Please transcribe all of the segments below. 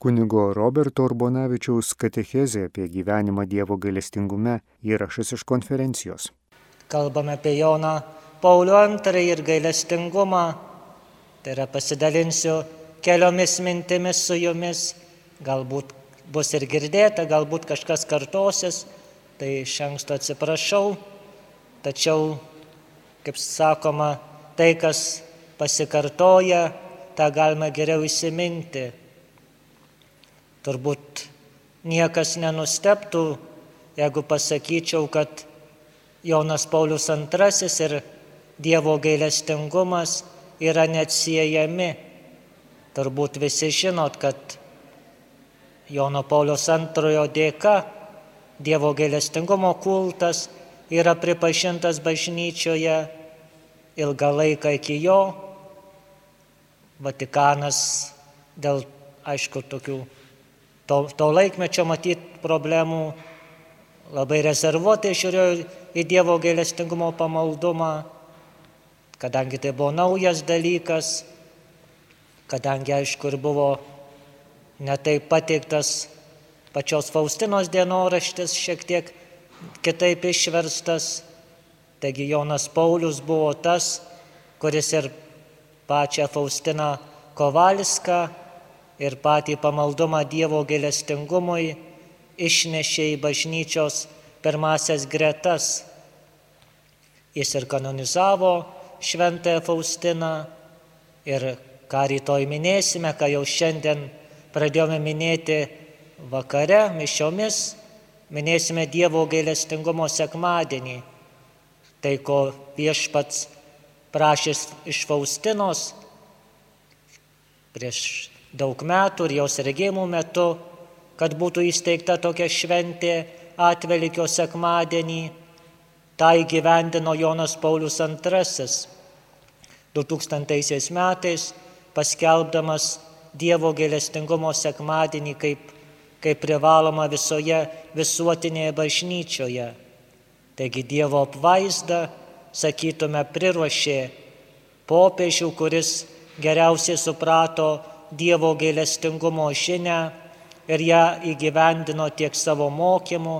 Kunigo Roberto Urbonavičiaus katechezė apie gyvenimą Dievo gailestingume įrašas iš konferencijos. Kalbame apie Joną Paulių II ir gailestingumą. Tai yra pasidalinsiu keliomis mintimis su jumis. Galbūt bus ir girdėta, galbūt kažkas kartosis. Tai iš anksto atsiprašau. Tačiau, kaip sakoma, tai, kas pasikartoja, tą galima geriau įsiminti. Turbūt niekas nenusteptų, jeigu pasakyčiau, kad Jonas Paulius II ir Dievo gailestingumas yra neatsiejami. Turbūt visi žinot, kad Jono Paulius II dėka Dievo gailestingumo kultas yra pripažintas bažnyčioje ilgą laiką iki jo. Vatikanas dėl, aišku, tokių to, to laikmečio matyti problemų labai rezervuotai žiūrėjo į Dievo gailestingumo pamaldumą, kadangi tai buvo naujas dalykas, kadangi aišku ir buvo netai pateiktas pačios Faustinos dienoraštis šiek tiek kitaip išverstas, taigi Jonas Paulius buvo tas, kuris ir pačią Faustiną Kovalską ir patį pamaldumą Dievo gailestingumui išnešė į bažnyčios pirmasias gretas. Jis ir kanonizavo šventąją Faustiną ir ką rytoj minėsime, ką jau šiandien pradėjome minėti vakare mišiomis, minėsime Dievo gailestingumo sekmadienį. Tai, ko viešpats prašys iš Faustinos prieš daug metų ir jos regėjimų metu, kad būtų įsteigta tokia šventė atvelikio sekmadienį. Tai gyvendino Jonas Paulius II 2000 metais, paskelbdamas Dievo gailestingumo sekmadienį kaip, kaip privaloma visoje visuotinėje bažnyčioje. Taigi Dievo apvaizda, sakytume, priruošė popiežių, kuris geriausiai suprato Dievo gailestingumo žinę ir ją įgyvendino tiek savo mokymu,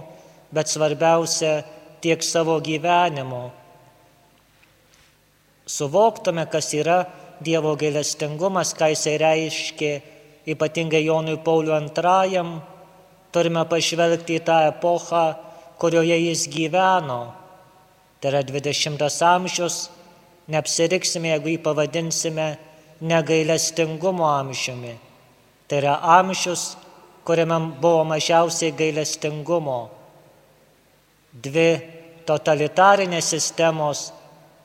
bet svarbiausia tiek savo gyvenimu. Suvoktume, kas yra Dievo gailestingumas, ką jisai reiškia ypatingai Jonui Pauliu II, turime pažvelgti į tą epochą, kurioje jis gyveno. Tai yra 20 amžius, neapsiriksime, jeigu jį pavadinsime negailestingumo amžiumi. Tai yra amžius, kuriame buvo mažiausiai gailestingumo. Dvi totalitarinės sistemos,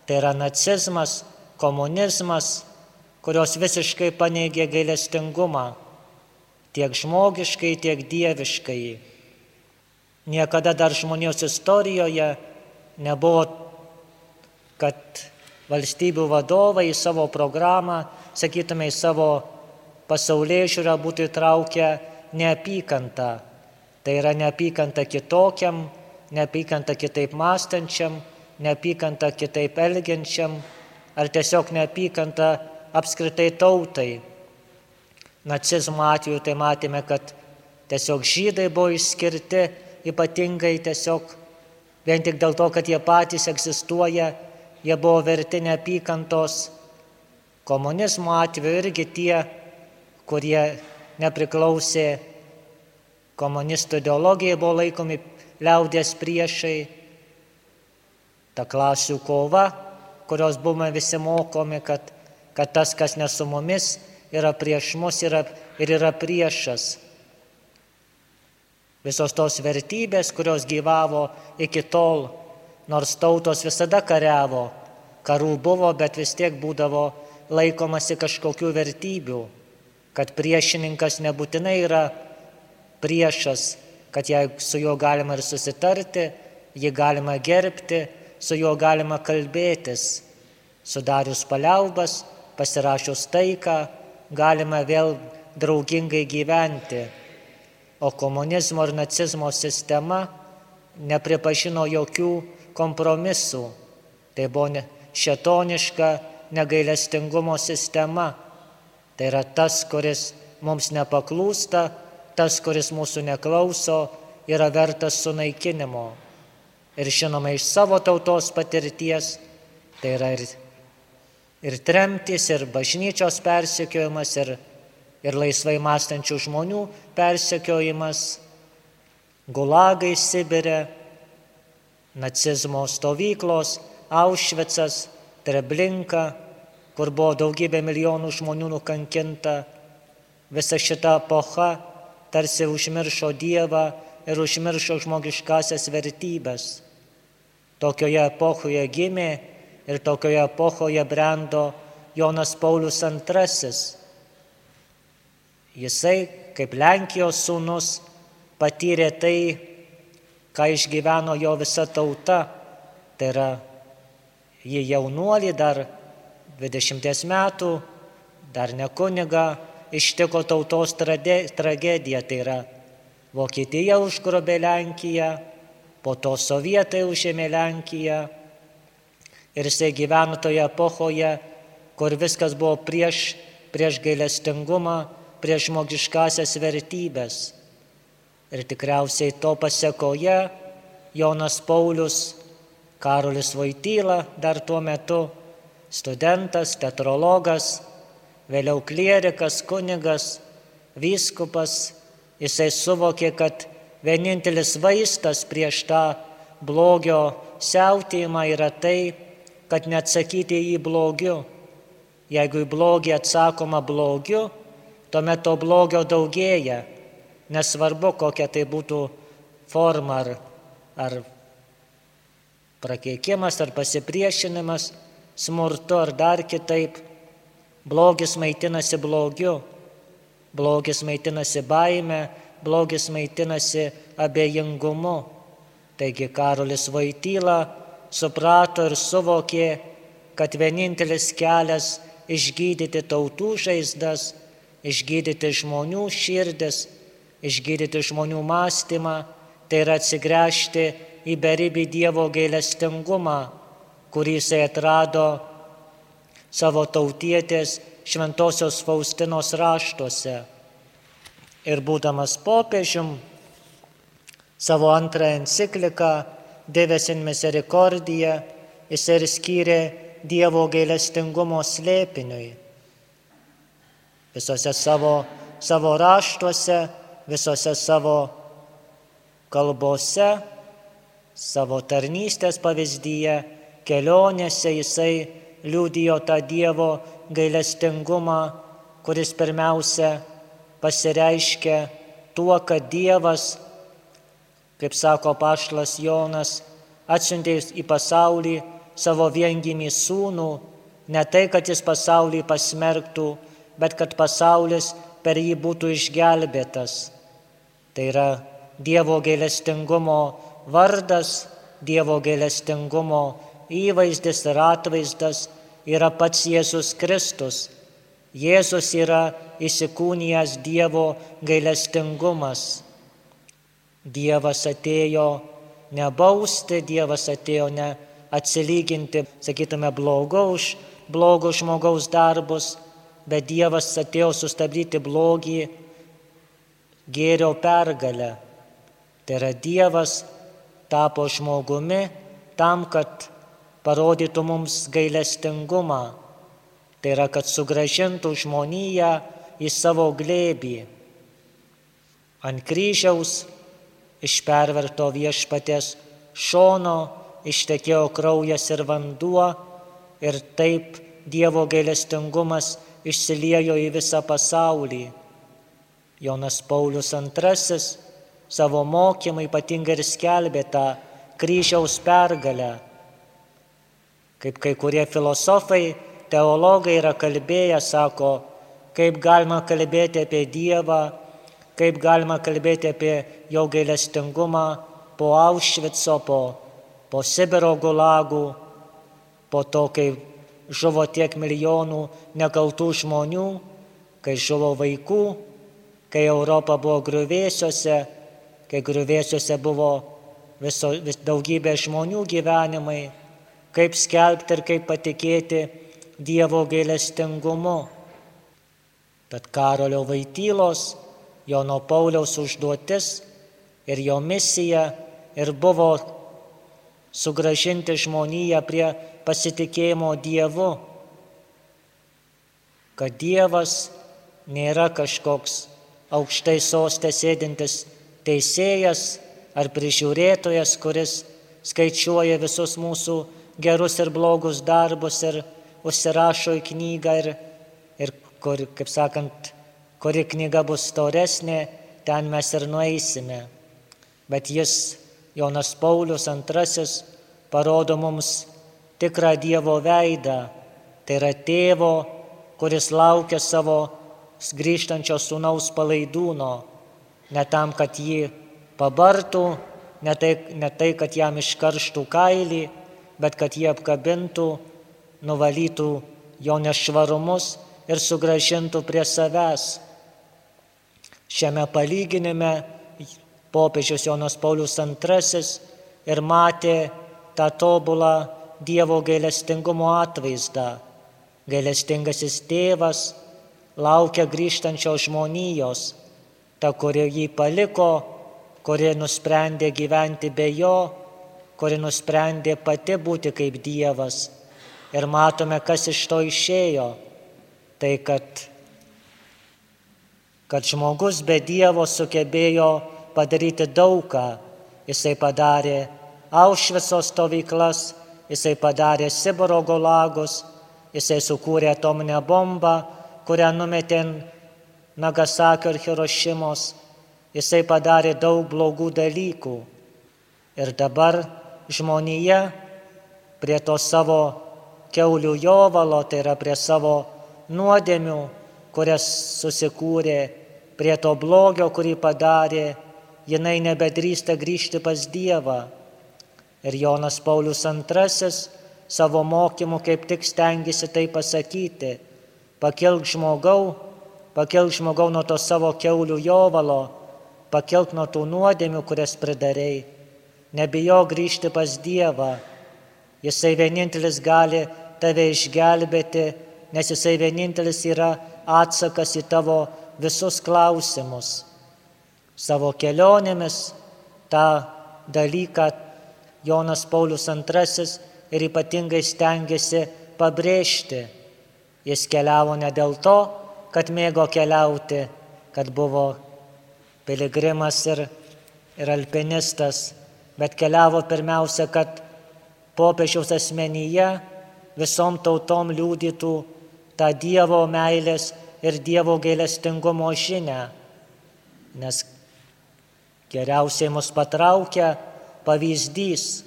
tai yra nacizmas, komunizmas, kurios visiškai paneigė gailestingumą tiek žmogiškai, tiek dieviškai. Niekada dar žmonijos istorijoje nebuvo, kad valstybių vadovai į savo programą sakytume, į savo pasaulyje žiūrą būtų įtraukę neapykantą. Tai yra neapykanta kitokiam, neapykanta kitaip mąstančiam, neapykanta kitaip elgiančiam, ar tiesiog neapykanta apskritai tautai. Nacizmo atveju tai matėme, kad tiesiog žydai buvo išskirti ypatingai tiesiog vien tik dėl to, kad jie patys egzistuoja, jie buvo verti neapykantos Komunizmo atveju irgi tie, kurie nepriklausė komunistų ideologijai, buvo laikomi liaudės priešai. Ta klasių kova, kurios buvome visi mokomi, kad, kad tas, kas nesu mumis, yra prieš mus yra, ir yra priešas. Visos tos vertybės, kurios gyvavo iki tol, nors tautos visada kariavo, karų buvo, bet vis tiek būdavo laikomasi kažkokių vertybių, kad priešininkas nebūtinai yra priešas, kad jei su juo galima ir susitarti, jį galima gerbti, su juo galima kalbėtis. Sudarius paliaubas, pasirašius taiką, galima vėl draugingai gyventi. O komunizmo ir nacizmo sistema nepripažino jokių kompromisų. Tai buvo šetoniška negailestingumo sistema. Tai yra tas, kuris mums nepaklūsta, tas, kuris mūsų neklauso, yra vertas sunaikinimo. Ir žinoma, iš savo tautos patirties, tai yra ir, ir tremtis, ir bažnyčios persekiojimas, ir, ir laisvai mąstančių žmonių persekiojimas, gulagai Sibirė, nacizmo stovyklos, Aušvicas, Treblinka, kur buvo daugybė milijonų žmonių nukankinta, visa šita epocha tarsi užmiršo Dievą ir užmiršo žmogiškasias vertybės. Tokioje epochoje gimė ir tokioje epochoje brendo Jonas Paulius II. Jisai, kaip Lenkijos sūnus, patyrė tai, ką išgyveno jo visa tauta. Tai yra, jį jaunuolį dar 20 metų, dar ne kuniga, ištiko tautos tragedija. Tai yra, Vokietija užgrobė Lenkiją, po to sovietai užėmė Lenkiją ir jisai gyveno toje epochoje, kur viskas buvo prieš, prieš gailestingumą, prieš žmogiškasias vertybės. Ir tikriausiai to pasiekoje Jonas Paulius, Karolis Vaityla dar tuo metu, studentas, teatrologas, vėliau klierikas, kunigas, vyskupas, jisai suvokė, kad vienintelis vaistas prieš tą blogio siautėjimą yra tai, kad neatsakyti į blogiu. Jeigu į blogį atsakoma blogiu, tuomet to blogio daugėja, nesvarbu kokia tai būtų forma ar, ar prakeikimas, ar pasipriešinimas, smurtu ar dar kitaip. Blogis maitinasi blogiu, blogis maitinasi baime, blogis maitinasi abejingumu. Taigi Karolis Vaityla suprato ir suvokė, kad vienintelis kelias išgydyti tautų žaizdas, išgydyti žmonių širdis, išgydyti žmonių mąstymą, tai yra atsigręžti į beribį Dievo gailestingumą, kurį jisai atrado savo tautietės Šventojios Faustinos raštuose ir būdamas popiežium savo antrąją encikliką Devesin Misericordija jis ir skyrė Dievo gailestingumo slėpiniui. Visose savo, savo raštuose, visose savo kalbose, savo tarnystės pavyzdyje, kelionėse jisai liūdijo tą Dievo gailestingumą, kuris pirmiausia pasireiškia tuo, kad Dievas, kaip sako pašlas Jonas, atsiuntė į pasaulį savo viengimį sūnų, ne tai, kad jis pasaulį pasmerktų, bet kad pasaulis per jį būtų išgelbėtas. Tai yra Dievo gailestingumo vardas, Dievo gailestingumo įvaizdis ir atvaizdas yra pats Jėzus Kristus Jėzus yra įsikūnijęs Dievo gailestingumas. Dievas atėjo ne bausti, Dievas atėjo ne atsilyginti, sakytume, blogo už blogo žmogaus darbus, bet Dievas atėjo sustabdyti blogį gėrio pergalę. Tai yra Dievas tapo žmogumi tam, kad parodytų mums gailestingumą Tai yra, kad sugražintų žmoniją į savo glėbį. Ant kryžiaus iš perverto viešpatės šono ištekėjo kraujas ir vanduo ir taip Dievo gailestingumas išsiliejo į visą pasaulį. Jonas Paulius II savo mokymą ypatingai ir skelbė tą kryžiaus pergalę. Kaip kai kurie filosofai teologai yra kalbėję, sako, kaip galima kalbėti apie Dievą, kaip galima kalbėti apie jo gailestingumą po Aušvico, po, po Sibiro gulagų, po to, kai žuvo tiek milijonų nekaltų žmonių, kai žuvo vaikų, kai Europa buvo griuvėsiuose, kai griuvėsiuose buvo viso, vis, daugybė žmonių gyvenimai, kaip skelbti ir kaip patikėti Dievo gailestingumu. Tad Karolio Vaitylos, Jono Pauliaus užduotis ir jo misija ir buvo sugražinti žmoniją prie pasitikėjimo Dievu, kad Dievas nėra kažkoks aukštai sostė sėdintis teisėjas ar prižiūrėtojas, kuris skaičiuoja visus mūsų gerus ir blogus darbus ir užsirašo į knygą ir, ir kur, kaip sakant, kuri knyga bus storesnė, ten mes ir nueisime. Bet jis, Jonas Paulius II, parodo mums tikrą Dievo veidą, tai yra tėvo, kuris laukia savo grįžtančio sūnaus palaidūno, ne tam, kad jį pabartų, ne tai, ne tai kad jam iškarštų kailį, bet kad jį apkabintų, nuvalytų jo nešvarumus ir sugražintų prie savęs. Šiame palyginime popiežius Jonas Paulius II ir matė tą tobulą Dievo gailestingumo atvaizdą. Gailestingasis tėvas laukia grįžtančios žmonijos, ta, kuri jį paliko, kuri nusprendė gyventi be jo, kuri nusprendė pati būti kaip Dievas. Ir matome, kas iš to išėjo. Tai kad, kad žmogus be Dievo sugebėjo padaryti daugą. Jisai padarė Aušvico stovyklas, jisai padarė Sibiro gulagus, jisai sukūrė atominę bombą, kurią numetė Nagasakio ir Hirošimos. Jisai padarė daug blogų dalykų. Ir dabar žmonija prie to savo keulių jovalo, tai yra prie savo nuodėmių, kurias susikūrė, prie to blogio, kurį padarė, jinai nebedrįsta grįžti pas Dievą. Ir Jonas Paulius II savo mokymu kaip tik stengiasi tai pasakyti Pakilk žmogau, pakilk žmogau nuo to savo keulių jovalo, pakilk nuo tų nuodėmių, kurias pridarėjai. Nebijo grįžti pas Dievą. Jisai vienintelis gali tave išgelbėti, nes jisai vienintelis yra atsakas į tavo visus klausimus. Savo kelionėmis tą dalyką Jonas Paulius II ir ypatingai stengiasi pabrėžti Jis keliavo ne dėl to, kad mėgo keliauti, kad buvo piligrimas ir, ir alpinistas, bet keliavo pirmiausia, kad popiežiaus asmenyje visom tautom liūdytų tą Dievo meilės ir Dievo gailestingumo žinę, nes geriausiai mus patraukia pavyzdys.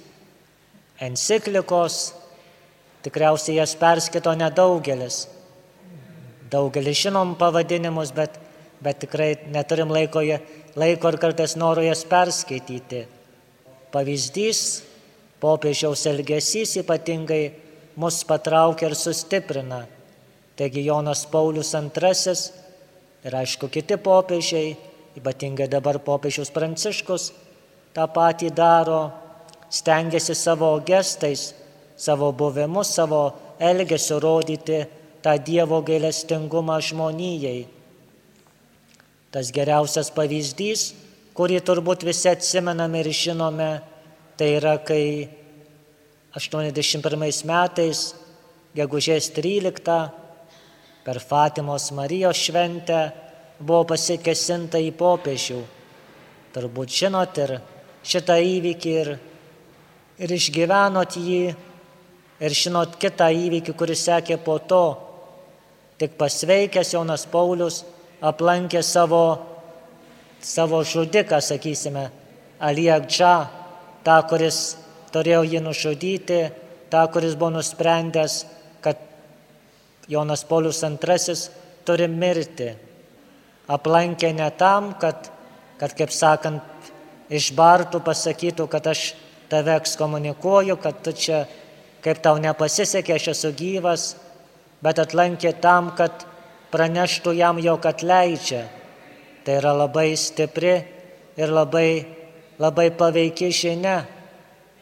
Enciklikos Tikriausiai jas perskito nedaugelis. Daugelis žinom pavadinimus, bet, bet tikrai neturim laiko, laiko ir kartais noriu jas perskaityti. Pavyzdys, popiežiaus elgesys ypatingai mus patraukia ir sustiprina. Taigi Jonas Paulius II ir aišku kiti popiežiai, ypatingai dabar popiežius Pranciškus, tą patį daro, stengiasi savo gestais savo buvimu, savo elgesiu rodyti tą Dievo gailestingumą žmonijai. Tas geriausias pavyzdys, kurį turbūt visi atsimename ir žinome, tai yra, kai 81 metais, gegužės 13, per Fatimos Marijos šventę buvo pasikesinta į popiežių. Turbūt žinot ir šitą įvykį ir, ir išgyvenot jį Ir žinot kitą įvykį, kuris sekė po to, tik pasveikęs Jonas Paulius aplankė savo, savo žudiką, sakysime, Aliakdžą, tą, kuris turėjo jį nužudyti, tą, kuris buvo nusprendęs, kad Jonas Paulius II turi mirti. Aplankė ne tam, kad, kad kaip sakant, išbartų, pasakytų, kad aš tave ekskomunikuoju, kad tu čia kaip tau nepasisekė, aš esu gyvas, bet atlankė tam, kad praneštų jam, jog atleidžia. Tai yra labai stipri ir labai, labai paveiki žinia,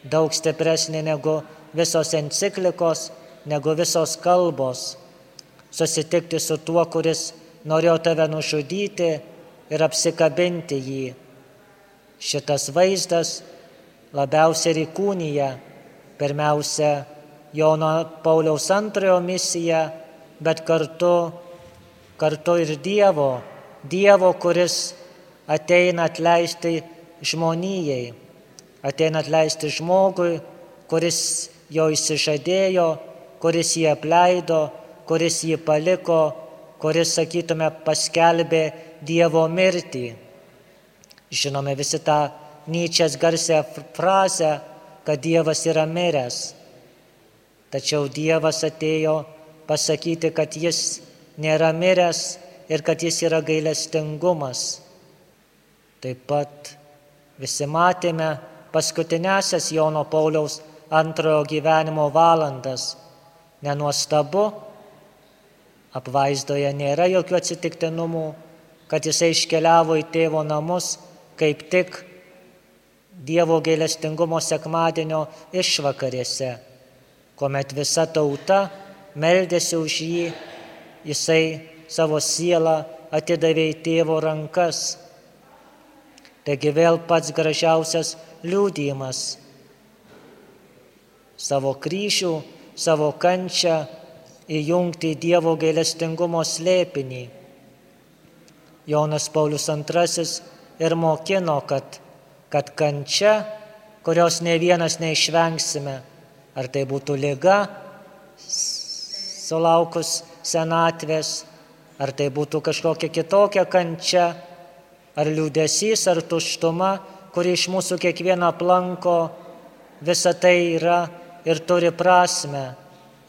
daug stipresnė negu visos enciklikos, negu visos kalbos. Susitikti su tuo, kuris norėjo tave nužudyti ir apsikabinti jį. Šitas vaizdas labiausiai ir įkūnyje pirmiausia Jono Pauliaus antrojo misiją, bet kartu, kartu ir Dievo, Dievo, kuris ateina atleisti žmonijai, ateina atleisti žmogui, kuris jo įsižadėjo, kuris jį apleido, kuris jį paliko, kuris, sakytume, paskelbė Dievo mirtį. Žinome visi tą Nyčias garsę frazę, kad Dievas yra miręs. Tačiau Dievas atėjo pasakyti, kad jis nėra miręs ir kad jis yra gailestingumas. Taip pat visi matėme paskutinėsias Jono Pauliaus antrojo gyvenimo valandas. Nenuostabu, apvaizdoje nėra jokių atsitiktinumų, kad jisai iškeliavo į tėvo namus kaip tik Dievo gailestingumo sekmadienio išvakarėse, kuomet visa tauta meldėsi už jį, jisai savo sielą atidavė į tėvo rankas. Taigi vėl pats gražiausias liūdėjimas savo kryžių, savo kančią įjungti į Dievo gailestingumo slėpinį. Jonas Paulius II ir mokino, kad, kad kančia, kurios ne vienas neišvengsime, ar tai būtų lyga, sulaukus senatvės, ar tai būtų kažkokia kitokia kančia, ar liūdėsys, ar tuštuma, kuri iš mūsų kiekvieną aplanko, visa tai yra ir turi prasme,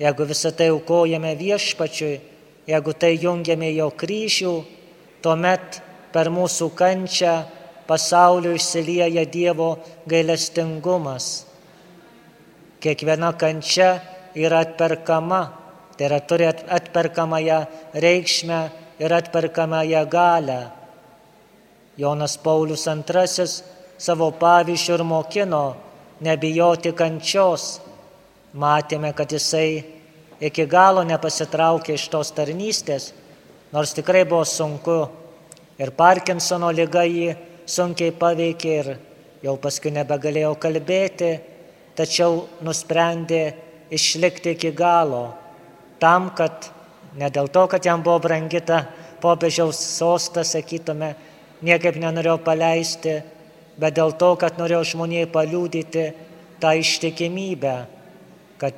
jeigu visą tai aukojame viešpačiui, jeigu tai jungiame jo kryžių, tuomet per mūsų kančią pasaulio išsilieja Dievo gailestingumas. Kiekviena kančia yra atperkama, tai yra turi atperkamąją reikšmę ir atperkamąją galę. Jonas Paulius II savo pavyzdžių ir mokino nebijoti kančios, matėme, kad jisai iki galo nepasitraukė iš tos tarnystės, nors tikrai buvo sunku. Ir Parkinsono lyga jį sunkiai paveikė ir jau paskui nebegalėjau kalbėti, tačiau nusprendė išlikti iki galo, tam, kad ne dėl to, kad jam buvo brangita popiežiaus sostas, sakytume, niekaip nenorėjau paleisti, bet dėl to, kad norėjau žmonėje paliūdyti tą ištikimybę kad,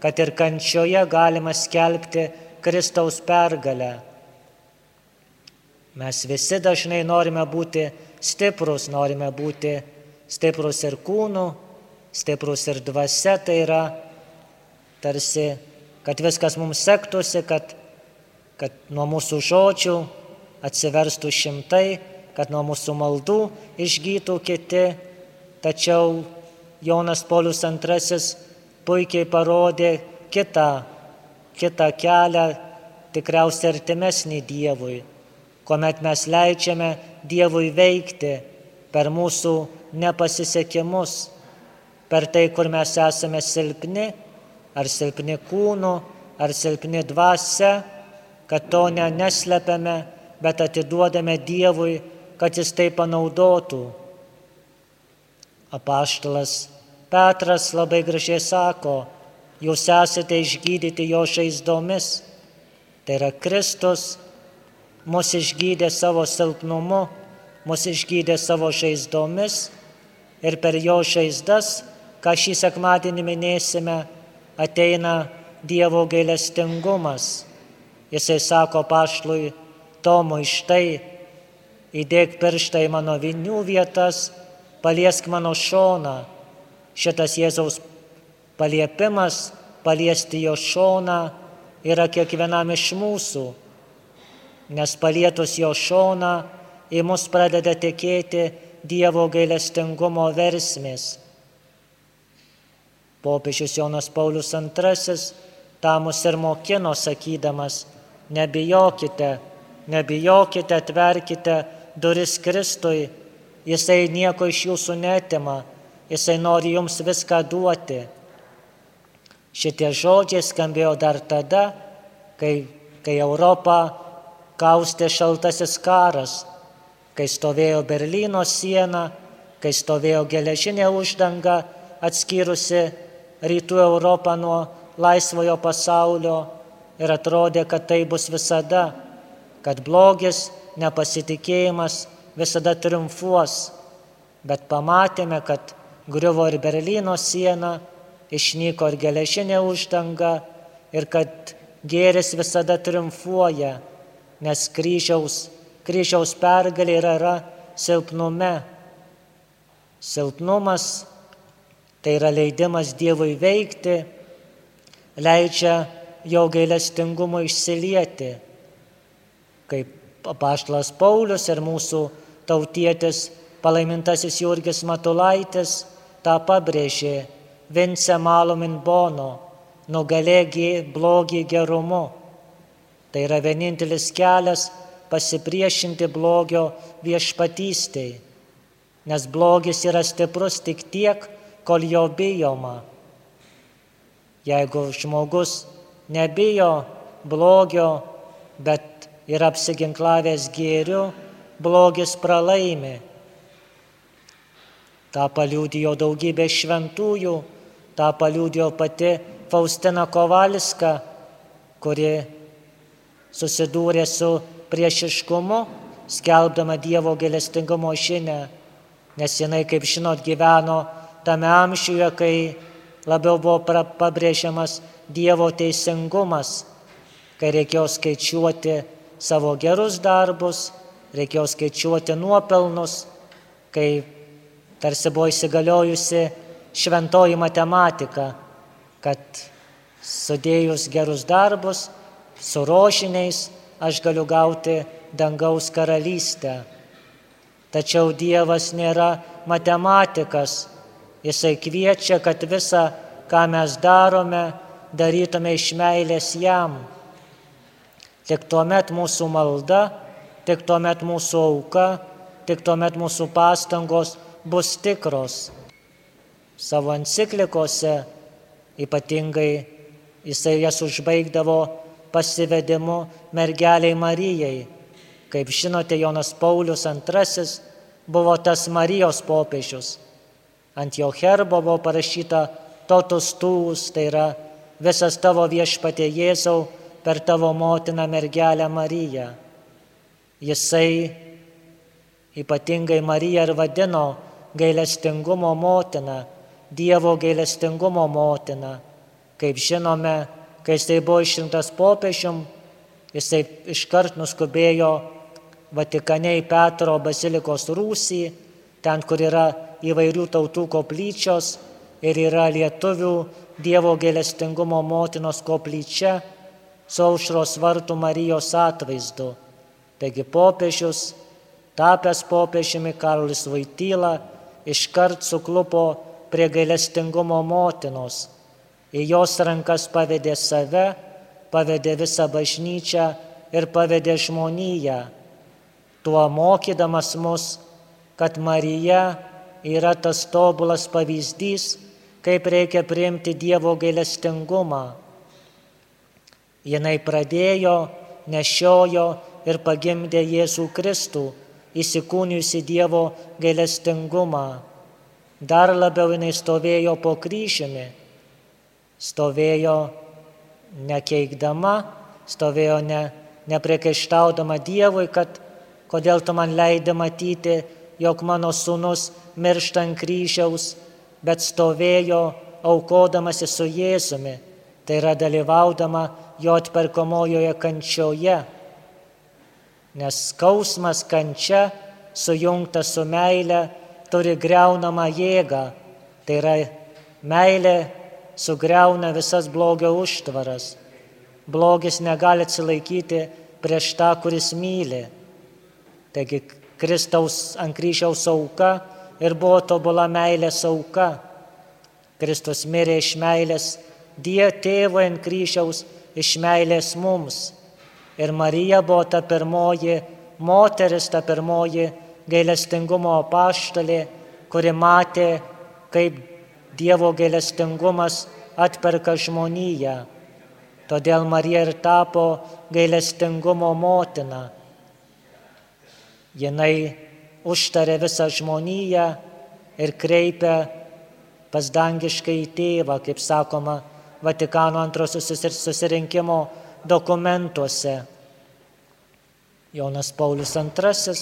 kad ir kančioje galima skelbti Kristaus pergalę. Mes visi dažnai norime būti stiprus, norime būti stiprus ir kūnų, stiprus ir dvasia, tai yra tarsi, kad viskas mums sektųsi, kad, kad nuo mūsų žodžių atsiverstų šimtai, kad nuo mūsų maldų išgytų kiti. Tačiau Jonas Polius II puikiai parodė kitą, kitą kelią, tikriausiai artimesnį Dievui, kuomet mes leidžiame Dievui veikti per mūsų nepasisekimus, per tai, kur mes esame silpni, ar silpni kūnu, ar silpni dvasia, kad to ne neslepiame, bet atiduodame Dievui, kad Jis tai panaudotų. Apaštalas Petras labai gražiai sako, jūs esate išgydyti jo žaizdomis. Tai yra Kristus mus išgydė savo silpnumu, mus išgydė savo žaizdomis ir per jo žaizdas, ką šį sekmadienį minėsime, ateina Dievo gailestingumas. Jisai sako pašlui Tomui štai, įdėk pirštą į mano vinių vietas, paliesk mano šoną Šitas Jėzaus paliepimas paliesti jo šoną yra kiekvienam iš mūsų, nes palietus jo šoną į mus pradeda tekėti Dievo gailestingumo versmės. Popiežius Jonas Paulius II tą mus ir mokino sakydamas, nebijokite, nebijokite, atverkite duris Kristui, jisai nieko iš jūsų netima Jisai nori jums viską duoti. Šitie žodžiai skambėjo dar tada, kai, kai Europa kaustė šaltasis karas, kai stovėjo Berlyno siena, kai stovėjo geležinė uždanga atskyrusi rytų Europą nuo laisvojo pasaulio ir atrodė, kad tai bus visada, kad blogis, nepasitikėjimas visada triumfuos. Bet pamatėme, kad griuvo ir Berlyno siena, išnyko ir geležinė uždanga ir kad gėris visada triumfuoja, nes kryžiaus, kryžiaus pergalė yra, yra silpnume. Silpnumas tai yra leidimas Dievui veikti, leidžia jo gailestingumo išsilieti. Kaip apaštlas Paulius ir mūsų tautietis palaimintasis Jurgis Matulaitis tą pabrėžė Vince Malumin Bono, nugalėgi blogį gerumu. Tai yra vienintelis kelias pasipriešinti blogio viešpatystėj, nes blogis yra stiprus tik tiek, kol jo bijoma. Jeigu žmogus nebijo blogio, bet yra apsiginklavęs gėriu, blogis pralaimi. Ta paliūdėjo daugybė šventųjų, tą paliūdėjo pati Faustina Kovalska, kuri susidūrė su priešiškumu, skelbdama Dievo gelestingumo žinę, nes jinai, kaip žinot, gyveno tame amžiuje, kai labiau buvo pabrėžiamas Dievo teisingumas, kai reikėjo skaičiuoti savo gerus darbus, reikėjo skaičiuoti nuopelnus, kai tarsi buvo įsigaliojusi šventoji matematika, kad sudėjus gerus darbus su rožiniais aš galiu gauti dangaus karalystę. Tačiau Dievas nėra matematikas, Jisai kviečia, kad visą, ką mes darome, darytume iš meilės jam. Tik tuomet mūsų malda, tik tuomet mūsų auka, tik tuomet mūsų pastangos bus tikros. Savo enciklikose ypatingai jisai jas užbaigdavo pasivedimu mergeliai Marijai. Kaip žinote, Jonas Paulius II buvo tas Marijos popiežius. Ant jo herbo buvo parašyta totus tūs, tai yra visas tavo viešpatė Jėzau per tavo motiną mergelę Mariją. Jisai ypatingai Mariją ir vadino gailestingumo motina, Dievo gailestingumo motina. Kaip žinome, kai jisai buvo išrinktas popiežium, jisai iškart nuskubėjo Vatikane į Petro bazilikos rūsį, ten, kur yra įvairių tautų koplyčios ir yra lietuvių Dievo gailestingumo motinos koplyčia su aušros vartų Marijos atvaizdu. Taigi popiežius, tapęs popiežiumi Karolis Vaityla, iškart suklupo prie gailestingumo motinos. Į jos rankas pavedė save, pavedė visą bažnyčią ir pavedė žmoniją, tuo mokydamas mus, kad Marija yra tas tobulas pavyzdys, kaip reikia priimti Dievo gailestingumą. Jinai pradėjo, nešiojo ir pagimdė Jėzų Kristų, įsikūnijusi Dievo gailestingumą. Dar labiau jinai stovėjo po kryžiumi, stovėjo nekeikdama, stovėjo ne, nepriekaištaudama Dievui, kad kodėl tu man leidai matyti, jog mano sūnus miršta ant kryžiaus, bet stovėjo aukodamasi su Jėzumi, tai yra dalyvaudama jo atperkomojoje kančioje. Nes skausmas kančia sujungta su meile turi greunamą jėgą, tai yra meilė sugriauna visas blogio užtvaras. Blogis negali atsilaikyti prieš tą, kuris myli. Taigi Kristaus ant kryžiaus auka ir buvo tobula meilės auka. Kristus mirė iš meilės Die tėvo ant kryžiaus, iš meilės mums. Ir Marija buvo ta pirmoji moteris, ta pirmoji gailestingumo paštalė, kuri matė, kaip Dievo gailestingumas atperka žmoniją. Todėl Marija ir tapo gailestingumo motina. Jinai užtarė visą žmoniją ir kreipia pas dangiškai tėvą, kaip sakoma, Vatikano antrosios susirinkimo dokumentuose. Jonas Paulius II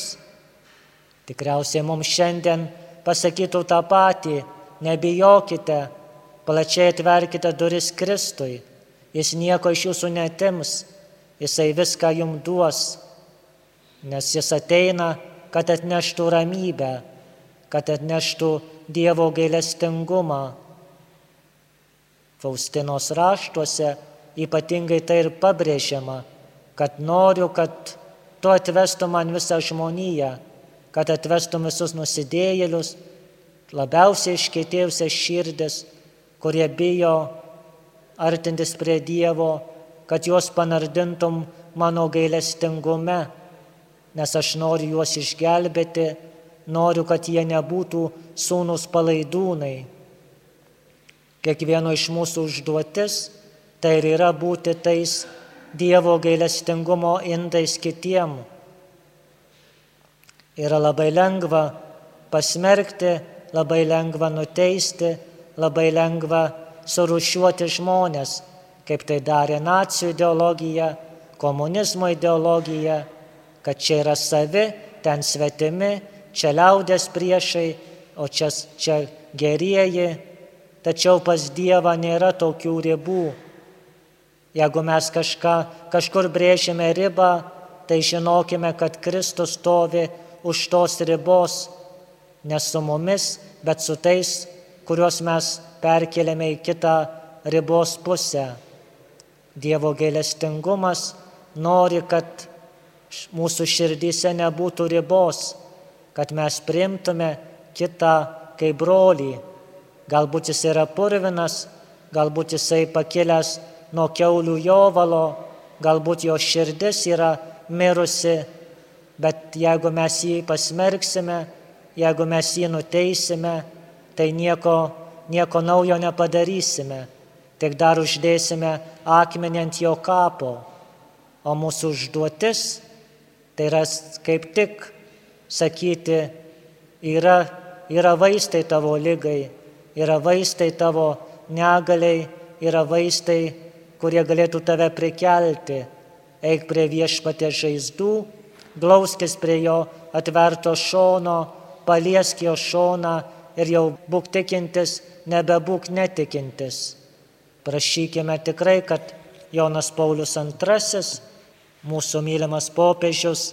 tikriausiai mums šiandien pasakytų tą patį, nebijokite, plačiai atverkite duris Kristui, jis nieko iš jūsų netims, jisai viską jums duos, nes jis ateina, kad atneštų ramybę, kad atneštų Dievo gailestingumą. Faustinos raštuose ypatingai tai ir pabrėžiama, kad noriu, kad tu atvestum man visą žmoniją, kad atvestum visus nusidėjėlius, labiausiai iškėtėjusias širdis, kurie bijo artintis prie Dievo, kad juos panardintum mano gailestingume, nes aš noriu juos išgelbėti noriu, kad jie nebūtų sūnus palaidūnai. Kiekvieno iš mūsų užduotis tai ir yra būti tais Dievo gailestingumo indais kitiem. Yra labai lengva pasmerkti, labai lengva nuteisti, labai lengva surušiuoti žmonės, kaip tai darė nacijų ideologija, komunizmo ideologija, kad čia yra savi, ten svetimi, čia liaudės priešai, o čia, čia gerieji, tačiau pas Dievą nėra tokių ribų. Jeigu mes kažką, kažkur brėžime ribą, tai žinokime, kad Kristus stovi už tos ribos, ne su mumis, bet su tais, kuriuos mes perkeliame į kitą ribos pusę. Dievo gailestingumas nori, kad mūsų širdyse nebūtų ribos, kad mes primtume kitą kaip brolį. Galbūt jis yra purvinas, galbūt jisai pakilęs nuo keulių jovalo, galbūt jo širdis yra mirusi, bet jeigu mes jį pasmerksime, jeigu mes jį nuteisime, tai nieko, nieko naujo nepadarysime, tik dar uždėsime akmenį ant jo kapo. O mūsų užduotis tai yra kaip tik sakyti, yra, yra vaistai tavo lygai, yra vaistai tavo negaliai, yra vaistai, kurie galėtų tave prikelti. Eik prie viešpatė žaizdų, glauskis prie jo atverto šono, paliesk jo šoną ir jau būk tikintis, nebebūk netikintis. Prašykime tikrai, kad Jonas Paulius II, mūsų mylimas popiežius,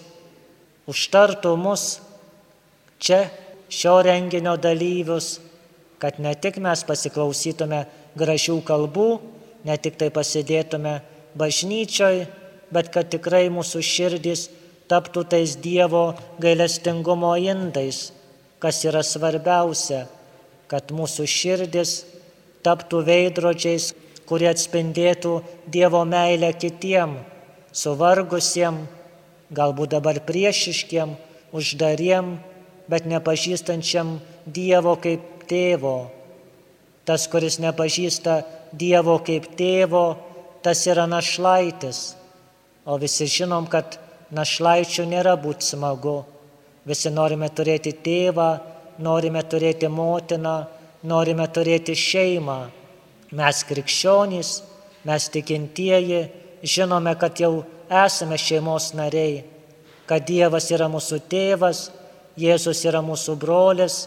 užtartų mus čia šio renginio dalyvius, kad ne tik mes pasiklausytume gražių kalbų, ne tik tai pasidėtume bažnyčioj, bet kad tikrai mūsų širdys taptų tais Dievo gailestingumo indais, kas yra svarbiausia, kad mūsų širdis taptų veidrodžiais, kurie atspindėtų Dievo meilę kitiem, suvargusiem, galbūt dabar priešiškiem, uždariem, bet nepažįstančiam Dievo kaip tėvo. Tas, kuris nepažįsta Dievo kaip tėvo, tas yra našlaitis. O visi žinom, kad našlaičių nėra būti smagu. Visi norime turėti tėvą, norime turėti motiną, norime turėti šeimą. Mes krikščionys, mes tikintieji, žinome, kad jau esame šeimos nariai, kad Dievas yra mūsų tėvas, Jėzus yra mūsų brolis,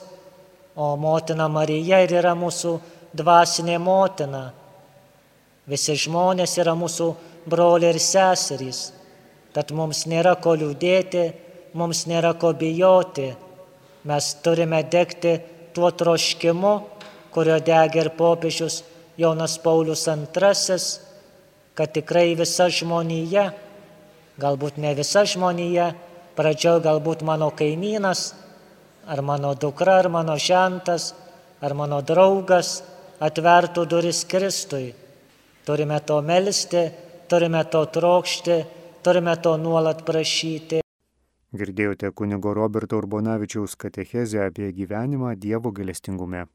o motina Marija ir yra mūsų dvasinė motina. Visi žmonės yra mūsų broliai ir seserys, tad mums nėra ko liūdėti, mums nėra ko bijoti. Mes turime degti tuo troškimu, kurio degė ir popiežius Jonas Paulius II, kad tikrai visa žmonija galbūt ne visa žmonija, pradžioj galbūt mano kaimynas, ar mano dukra, ar mano žentas, ar mano draugas atvertų duris Kristui. Turime to melisti, turime to trokšti, turime to nuolat prašyti. Girdėjote kunigo Roberto Urbonavičiaus katechezę apie gyvenimą Dievo galestingume.